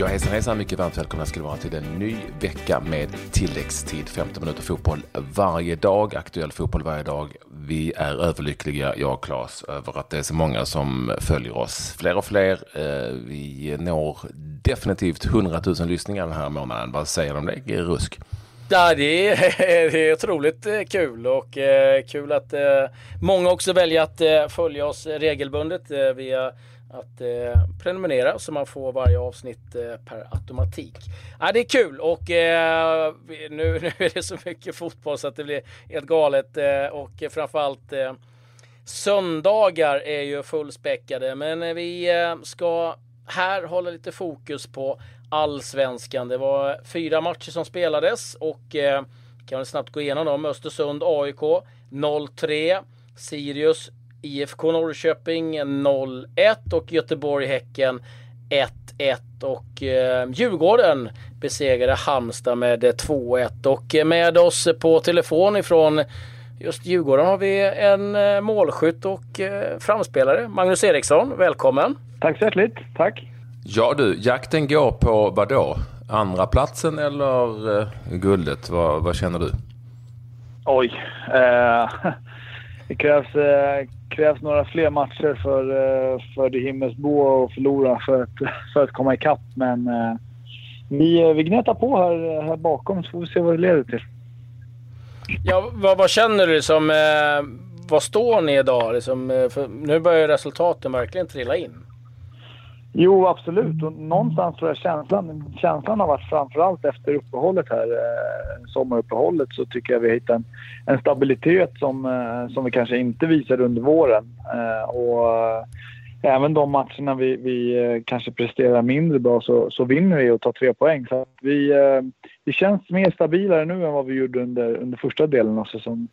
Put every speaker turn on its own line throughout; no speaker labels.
Ja, hejsan hejsan, mycket varmt välkomna ska vara till en ny vecka med tilläggstid. 15 minuter fotboll varje dag, aktuell fotboll varje dag. Vi är överlyckliga, jag och Claes, över att det är så många som följer oss. Fler och fler. Eh, vi når definitivt 100 000 lyssningar den här månaden. Vad säger du om det, Rusk?
Ja, det är, det är otroligt eh, kul och eh, kul att många också väljer att följa oss regelbundet via att eh, prenumerera så man får varje avsnitt eh, per automatik. Ja, det är kul och eh, nu, nu är det så mycket fotboll så att det blir helt galet eh, och framförallt eh, söndagar är ju fullspäckade men eh, vi eh, ska här hålla lite fokus på allsvenskan. Det var fyra matcher som spelades och eh, kan vi snabbt gå igenom dem. Östersund AIK 0-3. Sirius IFK Norrköping 0-1 och Göteborg-Häcken 1-1 och eh, Djurgården besegrade Halmstad med 2-1 och med oss på telefon ifrån just Djurgården har vi en eh, målskytt och eh, framspelare. Magnus Eriksson, välkommen!
Tack så hjärtligt, tack!
Ja du, jakten går på vad då? Andra platsen eller eh, guldet? Vad, vad känner du?
Oj. Eh, det krävs, eh, krävs några fler matcher för, eh, för det himmelsblå att förlora för att, för att komma ikapp. Men eh, vi, eh, vi gnetar på här, här bakom så får vi se vad det leder till.
Ja, vad, vad känner du? Liksom, eh, vad står ni idag? Liksom, eh, nu börjar resultaten verkligen trilla in.
Jo, absolut. Och någonstans tror jag känslan, känslan har varit framförallt efter uppehållet här, eh, sommaruppehållet, så tycker jag vi har hittat en, en stabilitet som, eh, som vi kanske inte visade under våren. Eh, och eh, även de matcherna vi, vi eh, kanske presterar mindre bra så, så vinner vi och tar tre poäng. Så vi, eh, vi känns mer stabilare nu än vad vi gjorde under, under första delen av säsongen.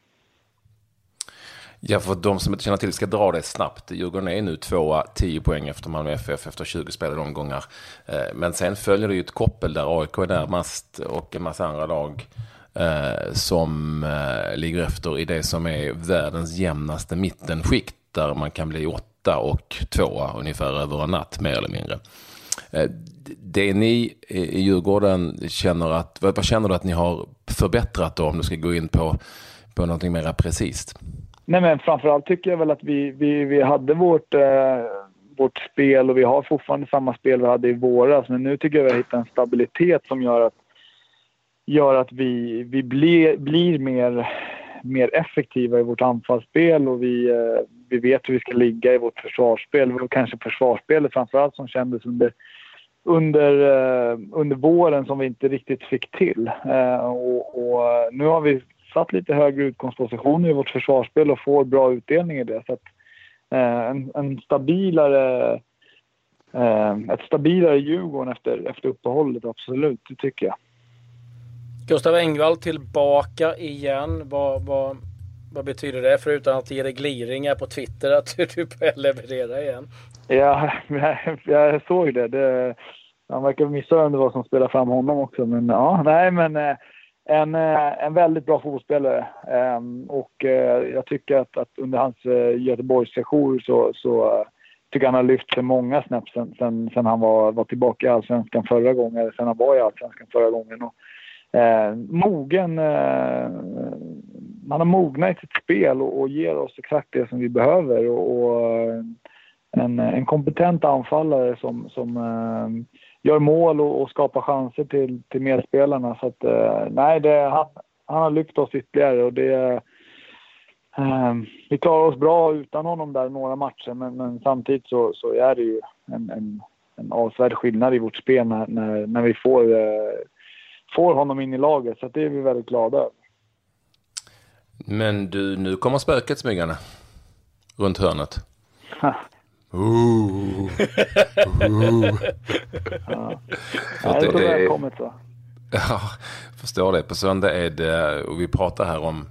Ja, för de som inte känner till ska dra det snabbt. Djurgården är nu tvåa, 10 poäng efter Malmö FF efter 20 spelade omgångar. Eh, men sen följer det ju ett koppel där AIK är närmast och en massa andra lag eh, som eh, ligger efter i det som är världens jämnaste mittenskikt där man kan bli åtta och tvåa ungefär över en natt mer eller mindre. Det ni i Djurgården känner att, vad känner du att ni har förbättrat då om du ska gå in på, på någonting mer precis?
Nej, men framförallt tycker jag väl att vi, vi, vi hade vårt, eh, vårt spel och vi har fortfarande samma spel vi hade i våras. Men nu tycker jag vi har hittat en stabilitet som gör att, gör att vi, vi blir, blir mer, mer effektiva i vårt anfallsspel och vi, eh, vi vet hur vi ska ligga i vårt försvarsspel. Och kanske försvarsspelet framförallt som kändes under under, eh, under våren som vi inte riktigt fick till. Eh, och, och, eh, nu har vi satt lite högre utgångspositioner i vårt försvarsspel och får bra utdelning i det. Så att, eh, en, en, stabilare, eh, ett stabilare Djurgården efter, efter uppehållet, absolut. Det tycker jag.
Gustav Engvall tillbaka igen. Vad, vad, vad betyder det? Förutom att ge dig gliringar på Twitter att du börjar leverera igen.
Ja, jag, jag såg det. det han verkar missa vad som spelar fram honom också. Men ja, nej men eh, en, eh, en väldigt bra fotbollsspelare. Ehm, och eh, jag tycker att, att under hans eh, Göteborgssejour så, så tycker han har lyft sig många snäpp sen, sen, sen, han var, var tillbaka i Allsvenskan förra gången, eller sen han var i Allsvenskan förra gången. Och, eh, mogen, han har mognat i sitt spel och, och, ger oss exakt det som vi behöver. Och, och en, en kompetent anfallare som, som gör mål och, och skapar chanser till, till medspelarna. Så att, eh, nej, det, han, han har lyft oss ytterligare och det... Eh, vi klarar oss bra utan honom där några matcher men, men samtidigt så, så är det ju en, en, en avsevärd skillnad i vårt spel när, när, när vi får, eh, får honom in i laget. Så det är vi väldigt glada över.
Men du, nu kommer spöket smygande runt hörnet.
Ooh. Ooh. ja. ja, det är så välkommet då.
Ja, förstår det. På söndag är det, och vi pratar här om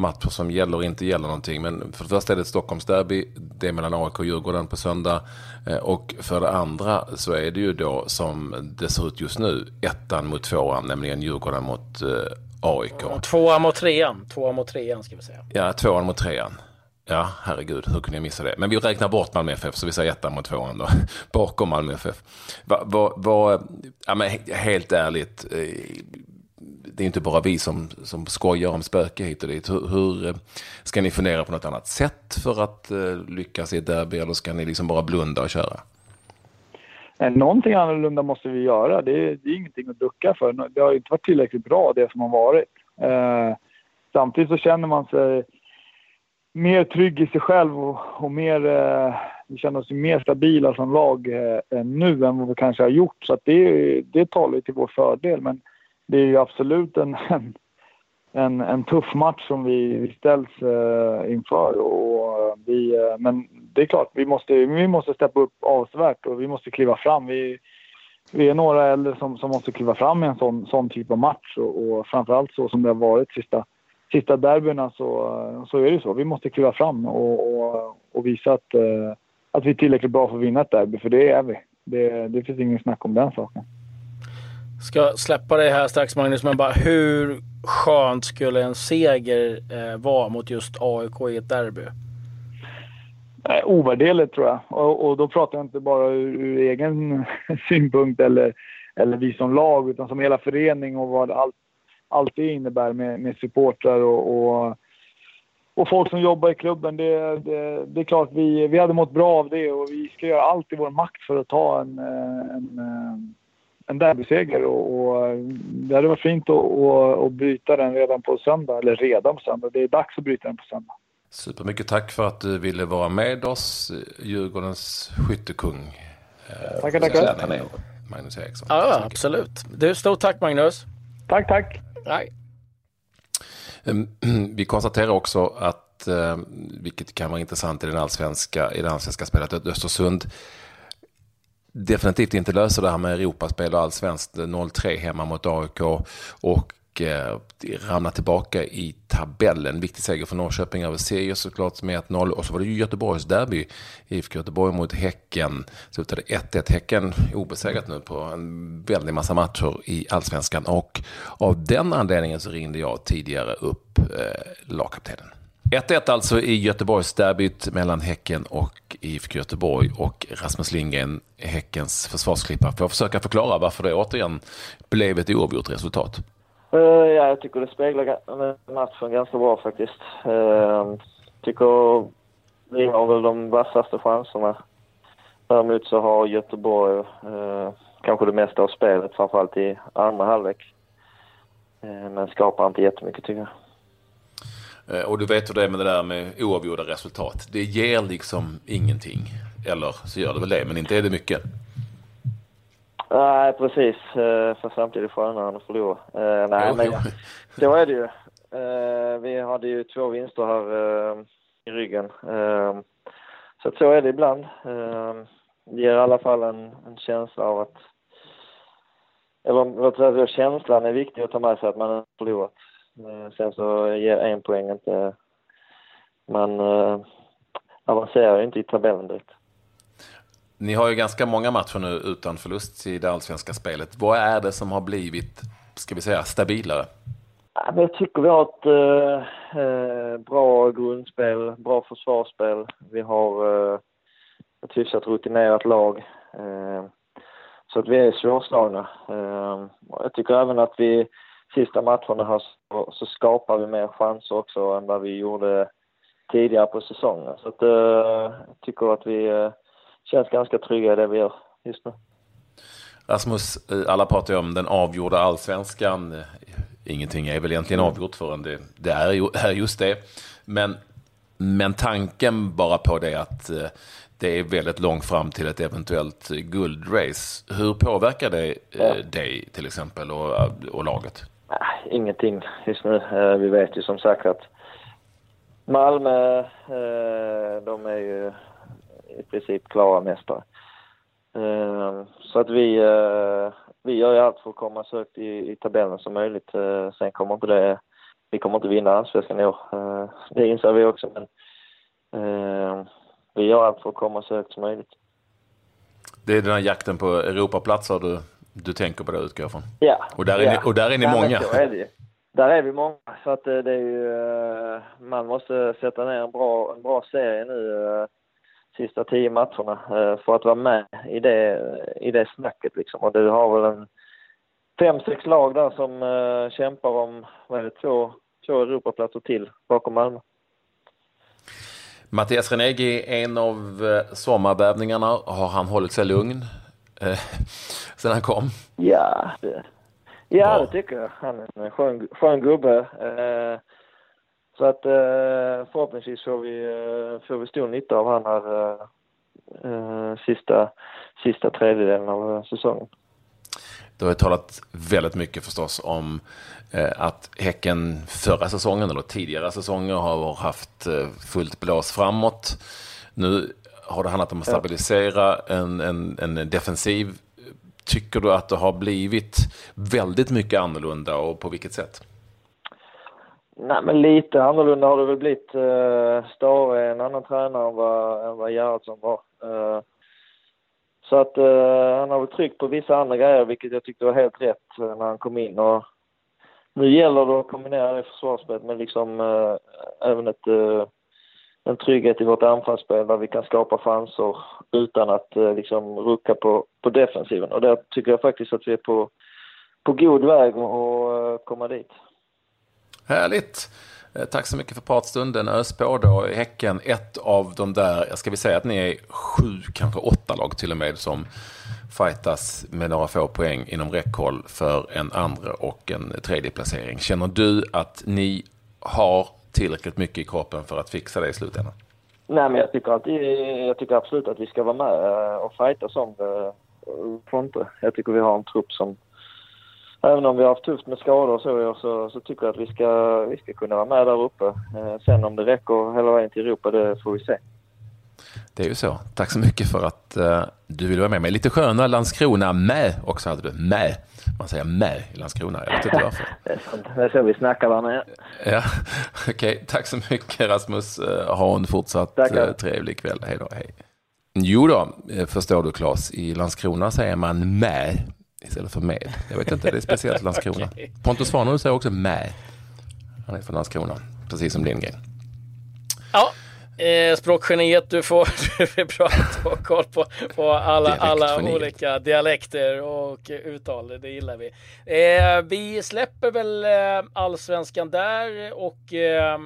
matcher som gäller och inte gäller någonting. Men för det första är det ett Stockholmsderby. Det är mellan AIK och Djurgården på söndag. Eh, och för det andra så är det ju då som det ser ut just nu ettan mot tvåan, nämligen Djurgården mot eh, AIK.
Tvåan mot trean. Tvåan mot trean ska vi säga.
Ja, tvåan mot trean. Ja, herregud, hur kunde jag missa det? Men vi räknar bort Malmö FF, så vi säger ettan mot tvåan då. Bakom Malmö FF. Va, va, va, ja, men helt ärligt, eh, det är inte bara vi som, som skojar om spöke hit och dit. Hur, hur, eh, ska ni fundera på något annat sätt för att eh, lyckas i ett derby eller ska ni liksom bara blunda och köra?
Någonting annorlunda måste vi göra. Det är, det är ingenting att ducka för. Det har inte varit tillräckligt bra det som har varit. Eh, samtidigt så känner man sig mer trygg i sig själv och, och mer, eh, vi känner oss mer stabila som lag eh, nu än vad vi kanske har gjort. Så det, det talar till vår fördel. Men det är ju absolut en, en, en tuff match som vi, vi ställs eh, inför. Och eh, vi, eh, men det är klart, vi måste, vi måste steppa upp avsevärt och vi måste kliva fram. Vi, vi är några äldre som, som måste kliva fram i en sån, sån typ av match och, och framförallt så som det har varit sista, sista derbyna så, så är det så. Vi måste kliva fram och, och, och visa att, uh, att vi är tillräckligt bra för att vinna ett derby, för det är vi. Det, det finns ingen snack om den saken
ska släppa dig här strax Magnus, men bara hur skönt skulle en seger eh, vara mot just AIK i ett derby?
Eh, ovärderligt tror jag. Och, och, då pratar jag inte bara ur, ur egen synpunkt eller, eller vi som lag, utan som hela förening och vad allt, allt det innebär med, med supportrar och, och, och, folk som jobbar i klubben. Det, det, det, är klart, vi, vi hade mått bra av det och vi ska göra allt i vår makt för att ta en, eh, en, en en derbyseger och, och det hade varit fint att, att, att bryta den redan på söndag, eller redan på söndag. Det är dags att bryta den på söndag.
Supermycket tack för att du ville vara med oss, Djurgårdens skyttekung.
Eh, tackar, tackar.
Magnus Eriksson.
Ja, absolut. Du, stort tack Magnus.
Tack, tack.
Nej.
Ehm, vi konstaterar också att, ehm, vilket kan vara intressant i, den allsvenska, i det allsvenska spelet, att Östersund definitivt inte löser det här med Europaspel och allsvenskt 0-3 hemma mot AIK och eh, ramlar tillbaka i tabellen. Viktig seger för Norrköping över Sirius såklart med 1-0 och så var det ju Göteborgs derby. IFK Göteborg mot Häcken. Slutade 1-1. Häcken obesegrat nu på en väldig massa matcher i allsvenskan och av den anledningen så ringde jag tidigare upp eh, lagkaptenen. 1-1 alltså i Göteborgsderbyt mellan Häcken och IFK Göteborg och Rasmus Lindgren, Häckens försvarsklippa. Får försöka förklara varför det återigen blev ett oavgjort resultat?
Uh, ja, jag tycker det speglar matchen ganska bra faktiskt. Uh, tycker vi har väl de vassaste chanserna. Däremot så har Göteborg uh, kanske det mesta av spelet, framförallt i andra halvlek. Uh, men skapar inte jättemycket tycker jag.
Och du vet hur det är med det där med oavgjorda resultat. Det ger liksom ingenting. Eller så gör det väl det, men inte är det mycket.
Nej, precis. Eh, för samtidigt skönare än att förlora. Eh, nej, men så är det ju. Vi hade ju två vinster här i ryggen. Så så är det ibland. Det ger i alla fall en, en känsla av att... Eller låt säga känslan är viktig att ta med sig att man har förlorat. Eh, sen så ger en poäng inte... Man eh, avancerar inte i tabellen direkt.
Ni har ju ganska många matcher nu utan förlust i det allsvenska spelet. Vad är det som har blivit, ska vi säga, stabilare?
Jag tycker vi har ett eh, eh, bra grundspel, bra försvarsspel. Vi har eh, ett hyfsat rutinerat lag. Eh, så att vi är svårslagna. Eh, jag tycker även att vi sista matcherna här så, så skapar vi mer chanser också än vad vi gjorde tidigare på säsongen. Så att, eh, jag tycker att vi eh, känns ganska trygga i det vi gör just nu.
Rasmus, eh, alla pratar ju om den avgjorda allsvenskan. Ingenting är väl egentligen avgjort förrän det, det är, ju, är just det. Men, men tanken bara på det att det är väldigt långt fram till ett eventuellt guldrace. Hur påverkar det ja. dig till exempel och, och laget?
ingenting just nu. Eh, vi vet ju som sagt att Malmö, eh, de är ju i princip klara mästare. Eh, så att vi, vi gör ju allt för att komma så högt i, i tabellen som möjligt. Sen kommer inte det, vi kommer inte vinna allsvenskan i år. Det inser vi också men vi gör allt för att komma så högt som möjligt.
Det är den här jakten på Europaplatser du du tänker på det utgår jag från?
Ja.
Och där är, ja. ni, och där är ni
ja,
många?
Är det där är vi många, så att det är ju, man måste sätta ner en bra, en bra serie nu sista tio matcherna för att vara med i det, i det snacket liksom. Och du har väl en fem, sex lag där som kämpar om, vad det, två, två Europaplatser till bakom Malmö.
Mattias Renegi, en av eh, sommarbävningarna, har han hållit sig lugn eh, sen han kom?
Ja, det, ja, det tycker jag. Han är en skön, skön gubbe. Eh, så att eh, förhoppningsvis får vi, eh, får vi stor nytta av han här eh, sista, sista tredjedelen av säsongen.
Det har talat väldigt mycket förstås om eh, att Häcken förra säsongen eller tidigare säsonger har haft eh, fullt blås framåt. Nu har det handlat om att stabilisera en, en, en defensiv. Tycker du att det har blivit väldigt mycket annorlunda och på vilket sätt?
Nej, men lite annorlunda har det väl blivit. Uh, Stare är en annan tränare än vad, än vad Gerhardsson var. Uh, så att uh, han har väl tryckt på vissa andra grejer, vilket jag tyckte var helt rätt uh, när han kom in. Och nu gäller det att kombinera det försvarsspelet med liksom uh, även ett, en trygghet i vårt anfallsspel där vi kan skapa chanser utan att liksom rucka på, på defensiven. Och där tycker jag faktiskt att vi är på, på god väg att komma dit.
Härligt! Eh, tack så mycket för pratstunden. Ös på då. Häcken, ett av de där, ska vi säga att ni är sju, kanske åtta lag till och med som fightas med några få poäng inom räckhåll för en andra och en tredje placering. Känner du att ni har tillräckligt mycket i kroppen för att fixa det i slutändan?
Nej, men jag tycker, att, jag tycker absolut att vi ska vara med eh, och fightas om det. Eh, jag tycker vi har en trupp som även om vi har haft tufft med skador och så, så, så tycker jag att vi ska, vi ska kunna vara med där uppe. Eh, sen om det räcker hela vägen till Europa, det får vi se.
Det är ju så. Tack så mycket för att uh, du vill vara med mig. Lite sköna Landskrona med också hade du. Med. Man säger med i Landskrona. Jag vet inte varför.
det är så vi snackar med.
Ja, okej. Okay. Tack så mycket Rasmus. Uh, ha en fortsatt uh, trevlig kväll. Hej då. Hej. Jo då, förstår du Claes. I Landskrona säger man med istället för med. Jag vet inte, det är speciellt Landskrona. okay. Pontus Svanerud säger också med. Han är från Landskrona, precis som Lindgren.
Ja, eh, språkgeniet, du får, du får bra att ha koll på, på alla, alla olika dialekter och uttal. Det gillar vi. Eh, vi släpper väl eh, allsvenskan där och eh,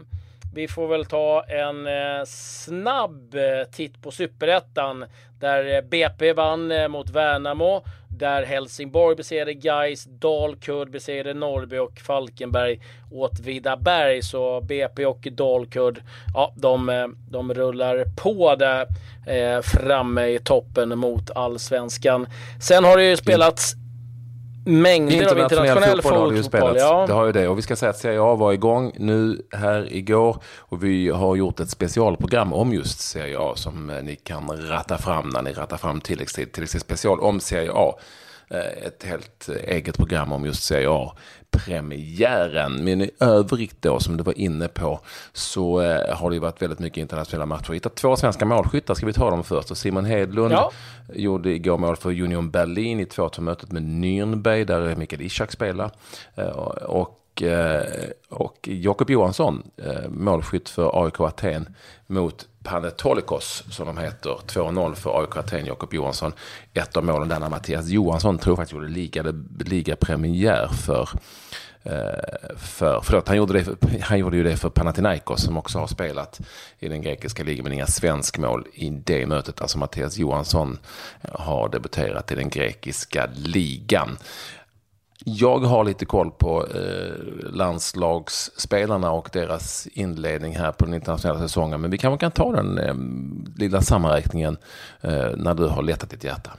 vi får väl ta en eh, snabb eh, titt på superettan där BP vann mot Värnamo där Helsingborg besegrade Gais, Dalkurd besegrade Norrby och Falkenberg åt Vidaberg. Så BP och Dalkurd, ja, de, eh, de rullar på där eh, framme i toppen mot allsvenskan. Sen har det ju spelats mängder internationell av internationell fotboll. fotboll har ju spelats.
Ja. det har ju det. Och vi ska säga att Serie A var igång nu här igår. Och vi har gjort ett specialprogram om just Serie A som eh, ni kan ratta fram när ni rattar fram tilläggstid. Tilläggstid special om Serie A. Eh, ett helt eget program om just Serie A premiären. Men i övrigt då, som du var inne på, så eh, har det ju varit väldigt mycket internationella matcher. Vi hittat två svenska målskyttar, ska vi ta dem först? Och Simon Hedlund ja. gjorde igår mål för Union Berlin i 2-2-mötet med Nürnberg, där Mikael Ishak spelar. Eh, och eh, och Jakob Johansson, eh, målskytt för AIK Aten mot Panetolikos som de heter. 2-0 för AIK Aten, Jakob Johansson. Ett av målen där när Mattias Johansson tror faktiskt gjorde liga, liga premiär för eh, för, förlåt, han gjorde, det, han gjorde ju det för Panathinaikos som också har spelat i den grekiska ligan men inga svenskmål i det mötet. Alltså Mattias Johansson har debuterat i den grekiska ligan. Jag har lite koll på eh, landslagsspelarna och deras inledning här på den internationella säsongen. Men vi kanske kan ta den eh, lilla sammanräkningen eh, när du har letat ditt hjärta.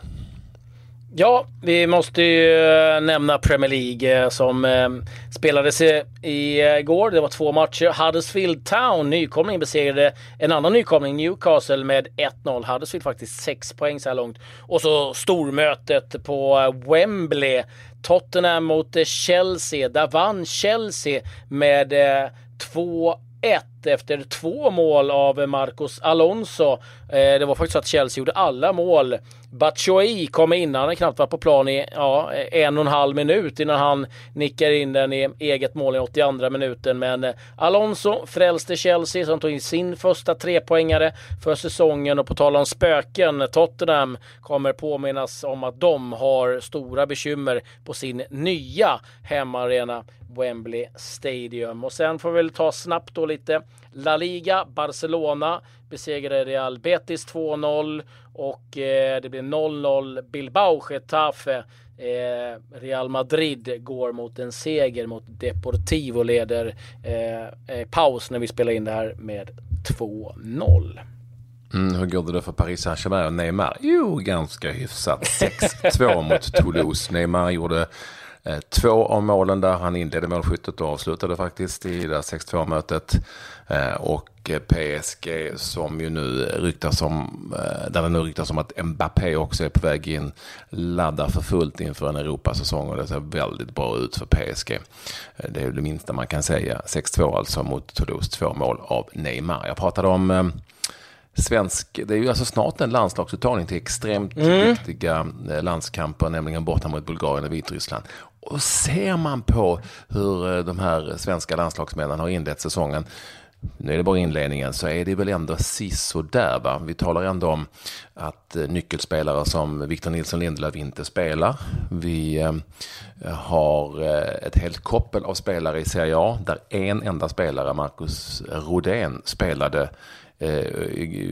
Ja, vi måste ju eh, nämna Premier League eh, som eh, spelades igår. Det var två matcher. Huddersfield Town, nykomling, besegrade en annan nykomling, Newcastle, med 1-0. Huddersfield faktiskt 6 poäng så här långt. Och så stormötet på Wembley. Tottenham mot eh, Chelsea. Där vann Chelsea med eh, 2 1 efter två mål av eh, Marcos Alonso. Eh, det var faktiskt så att Chelsea gjorde alla mål. Batshuayi kom in, han knappt varit på plan i ja, eh, en och en halv minut innan han nickar in den i eget mål i 82 minuten. Men eh, Alonso frälste Chelsea som tog in sin första trepoängare för säsongen och på tal om spöken, Tottenham kommer påminnas om att de har stora bekymmer på sin nya hemmaarena Wembley Stadium. Och sen får vi väl ta snabbt då lite La Liga. Barcelona besegrade Real Betis 2-0 och eh, det blir 0-0 Bilbao Getafe. Eh, Real Madrid går mot en seger mot Deportivo leder eh, eh paus när vi spelar in det här med 2-0.
Mm, hur går det då för Paris Saint-Germain och Neymar? Jo, ganska hyfsat. 6-2 mot Toulouse. Neymar gjorde två av målen där han inledde målskyttet och avslutade faktiskt i det 6-2 mötet. Eh, och PSG som ju nu ryktas om, eh, där det nu ryktas om att Mbappé också är på väg in, laddar för fullt inför en Europasäsong och det ser väldigt bra ut för PSG. Det är det minsta man kan säga. 6-2 alltså mot Toulouse, två mål av Neymar. Jag pratade om svensk, det är ju alltså snart en landslagsuttagning till extremt mm. viktiga landskamper, nämligen borta mot Bulgarien och Vitryssland. Och ser man på hur eh, de här svenska landslagsmännen har inlett säsongen nu är det bara inledningen, så är det väl ändå sisådär. Va? Vi talar ändå om att eh, nyckelspelare som Victor Nilsson Lindelöf inte spelar. Vi eh, har ett helt koppel av spelare i Serie A där en enda spelare, Marcus Rodén, spelade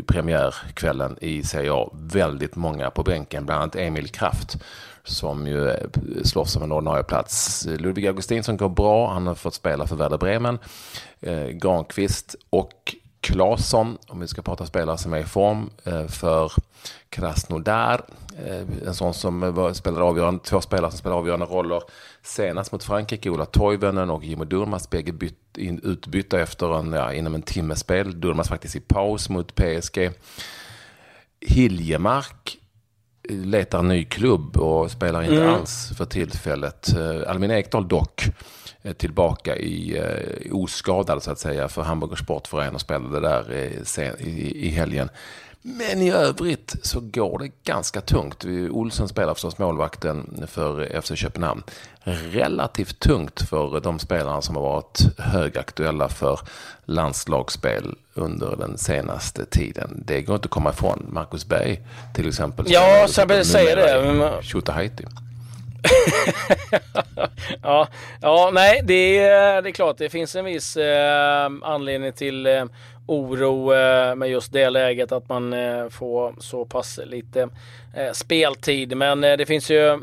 premiärkvällen i Serie A. Väldigt många på bänken, bland annat Emil Kraft som ju slåss om en ordinarie plats. Ludvig Augustinsson går bra, han har fått spela för Werder Bremen. Eh, Granqvist och Claesson, om vi ska prata spelare som är i form, eh, för Krasnodar. Eh, en sån som spelade avgörande, två spelare som spelade avgörande roller. Senast mot Frankrike, Ola Toivonen och Jimmy Durmaz, bägge in, utbytta efter en, ja, inom en timmes spel. Durmaz faktiskt i paus mot PSG. Hiljemark letar ny klubb och spelar inte mm. alls för tillfället. Eh, Albin Ekdal dock tillbaka i eh, oskadad så att säga för Hamburger Sportförening och spelade där i, i helgen. Men i övrigt så går det ganska tungt. Olsen spelar förstås målvakten för FC Köpenhamn. Relativt tungt för de spelarna som har varit högaktuella för landslagsspel under den senaste tiden. Det går inte att komma ifrån. Marcus Berg till exempel.
Ja, så jag säger det.
Tjotahejti.
ja, ja, nej, det är, det är klart det finns en viss eh, anledning till eh, oro eh, med just det läget att man eh, får så pass lite eh, speltid. Men det finns ju,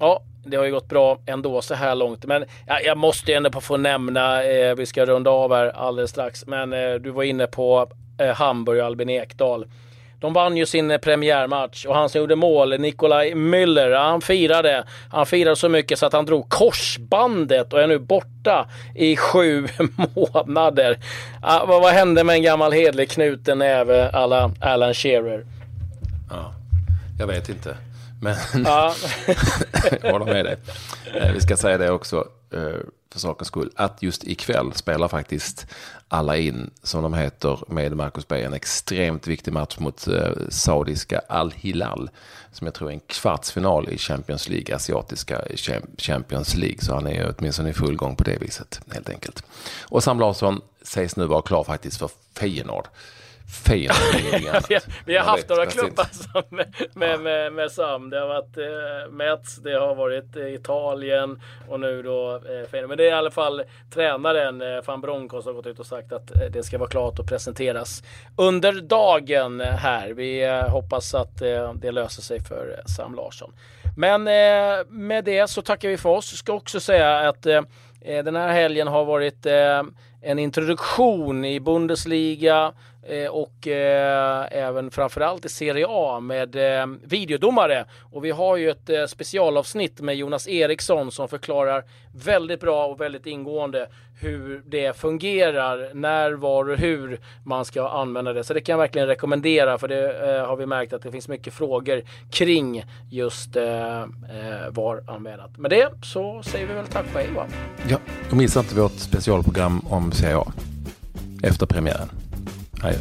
ja, det har ju gått bra ändå så här långt. Men jag måste ändå få nämna, vi ska runda av här alldeles strax, men du var inne på Hamburg och Albin Ekdal. De vann ju sin premiärmatch och han som gjorde mål, Nikolaj Müller, han firade. Han firade så mycket så att han drog korsbandet och är nu borta i sju månader. Ah, vad, vad hände med en gammal hedlig knuten näve alla Alan Shearer?
Ja, jag vet inte. Men ja. jag håller med dig. Eh, vi ska säga det också eh, för sakens skull, att just ikväll spelar faktiskt alla in, som de heter, med Marcus Berg en extremt viktig match mot eh, saudiska Al-Hilal, som jag tror är en kvartsfinal i Champions League, asiatiska Champions League, så han är åtminstone i full gång på det viset, helt enkelt. Och Sam Larsson sägs nu vara klar faktiskt för Feyenoord. fel.
vi, vi har haft några klubbar med, med, med, med, Sam. Det har varit eh, Mets, det har varit eh, Italien och nu då eh, Men det är i alla fall tränaren eh, van Bronckhorst har gått ut och sagt att eh, det ska vara klart och presenteras under dagen här. Vi eh, hoppas att eh, det löser sig för Sam Larsson. Men med det så tackar vi för oss. Ska också säga att den här helgen har varit en introduktion i Bundesliga Eh, Eh, och eh, även framförallt i Serie A med eh, videodomare. Och vi har ju ett eh, specialavsnitt med Jonas Eriksson som förklarar väldigt bra och väldigt ingående hur det fungerar, när, var och hur man ska använda det. Så det kan jag verkligen rekommendera för det eh, har vi märkt att det finns mycket frågor kring just eh, eh var anmälat. Med det så säger vi väl tack och hej va?
Ja, och missa inte vårt specialprogram om Serie A. efter premiären. A 呀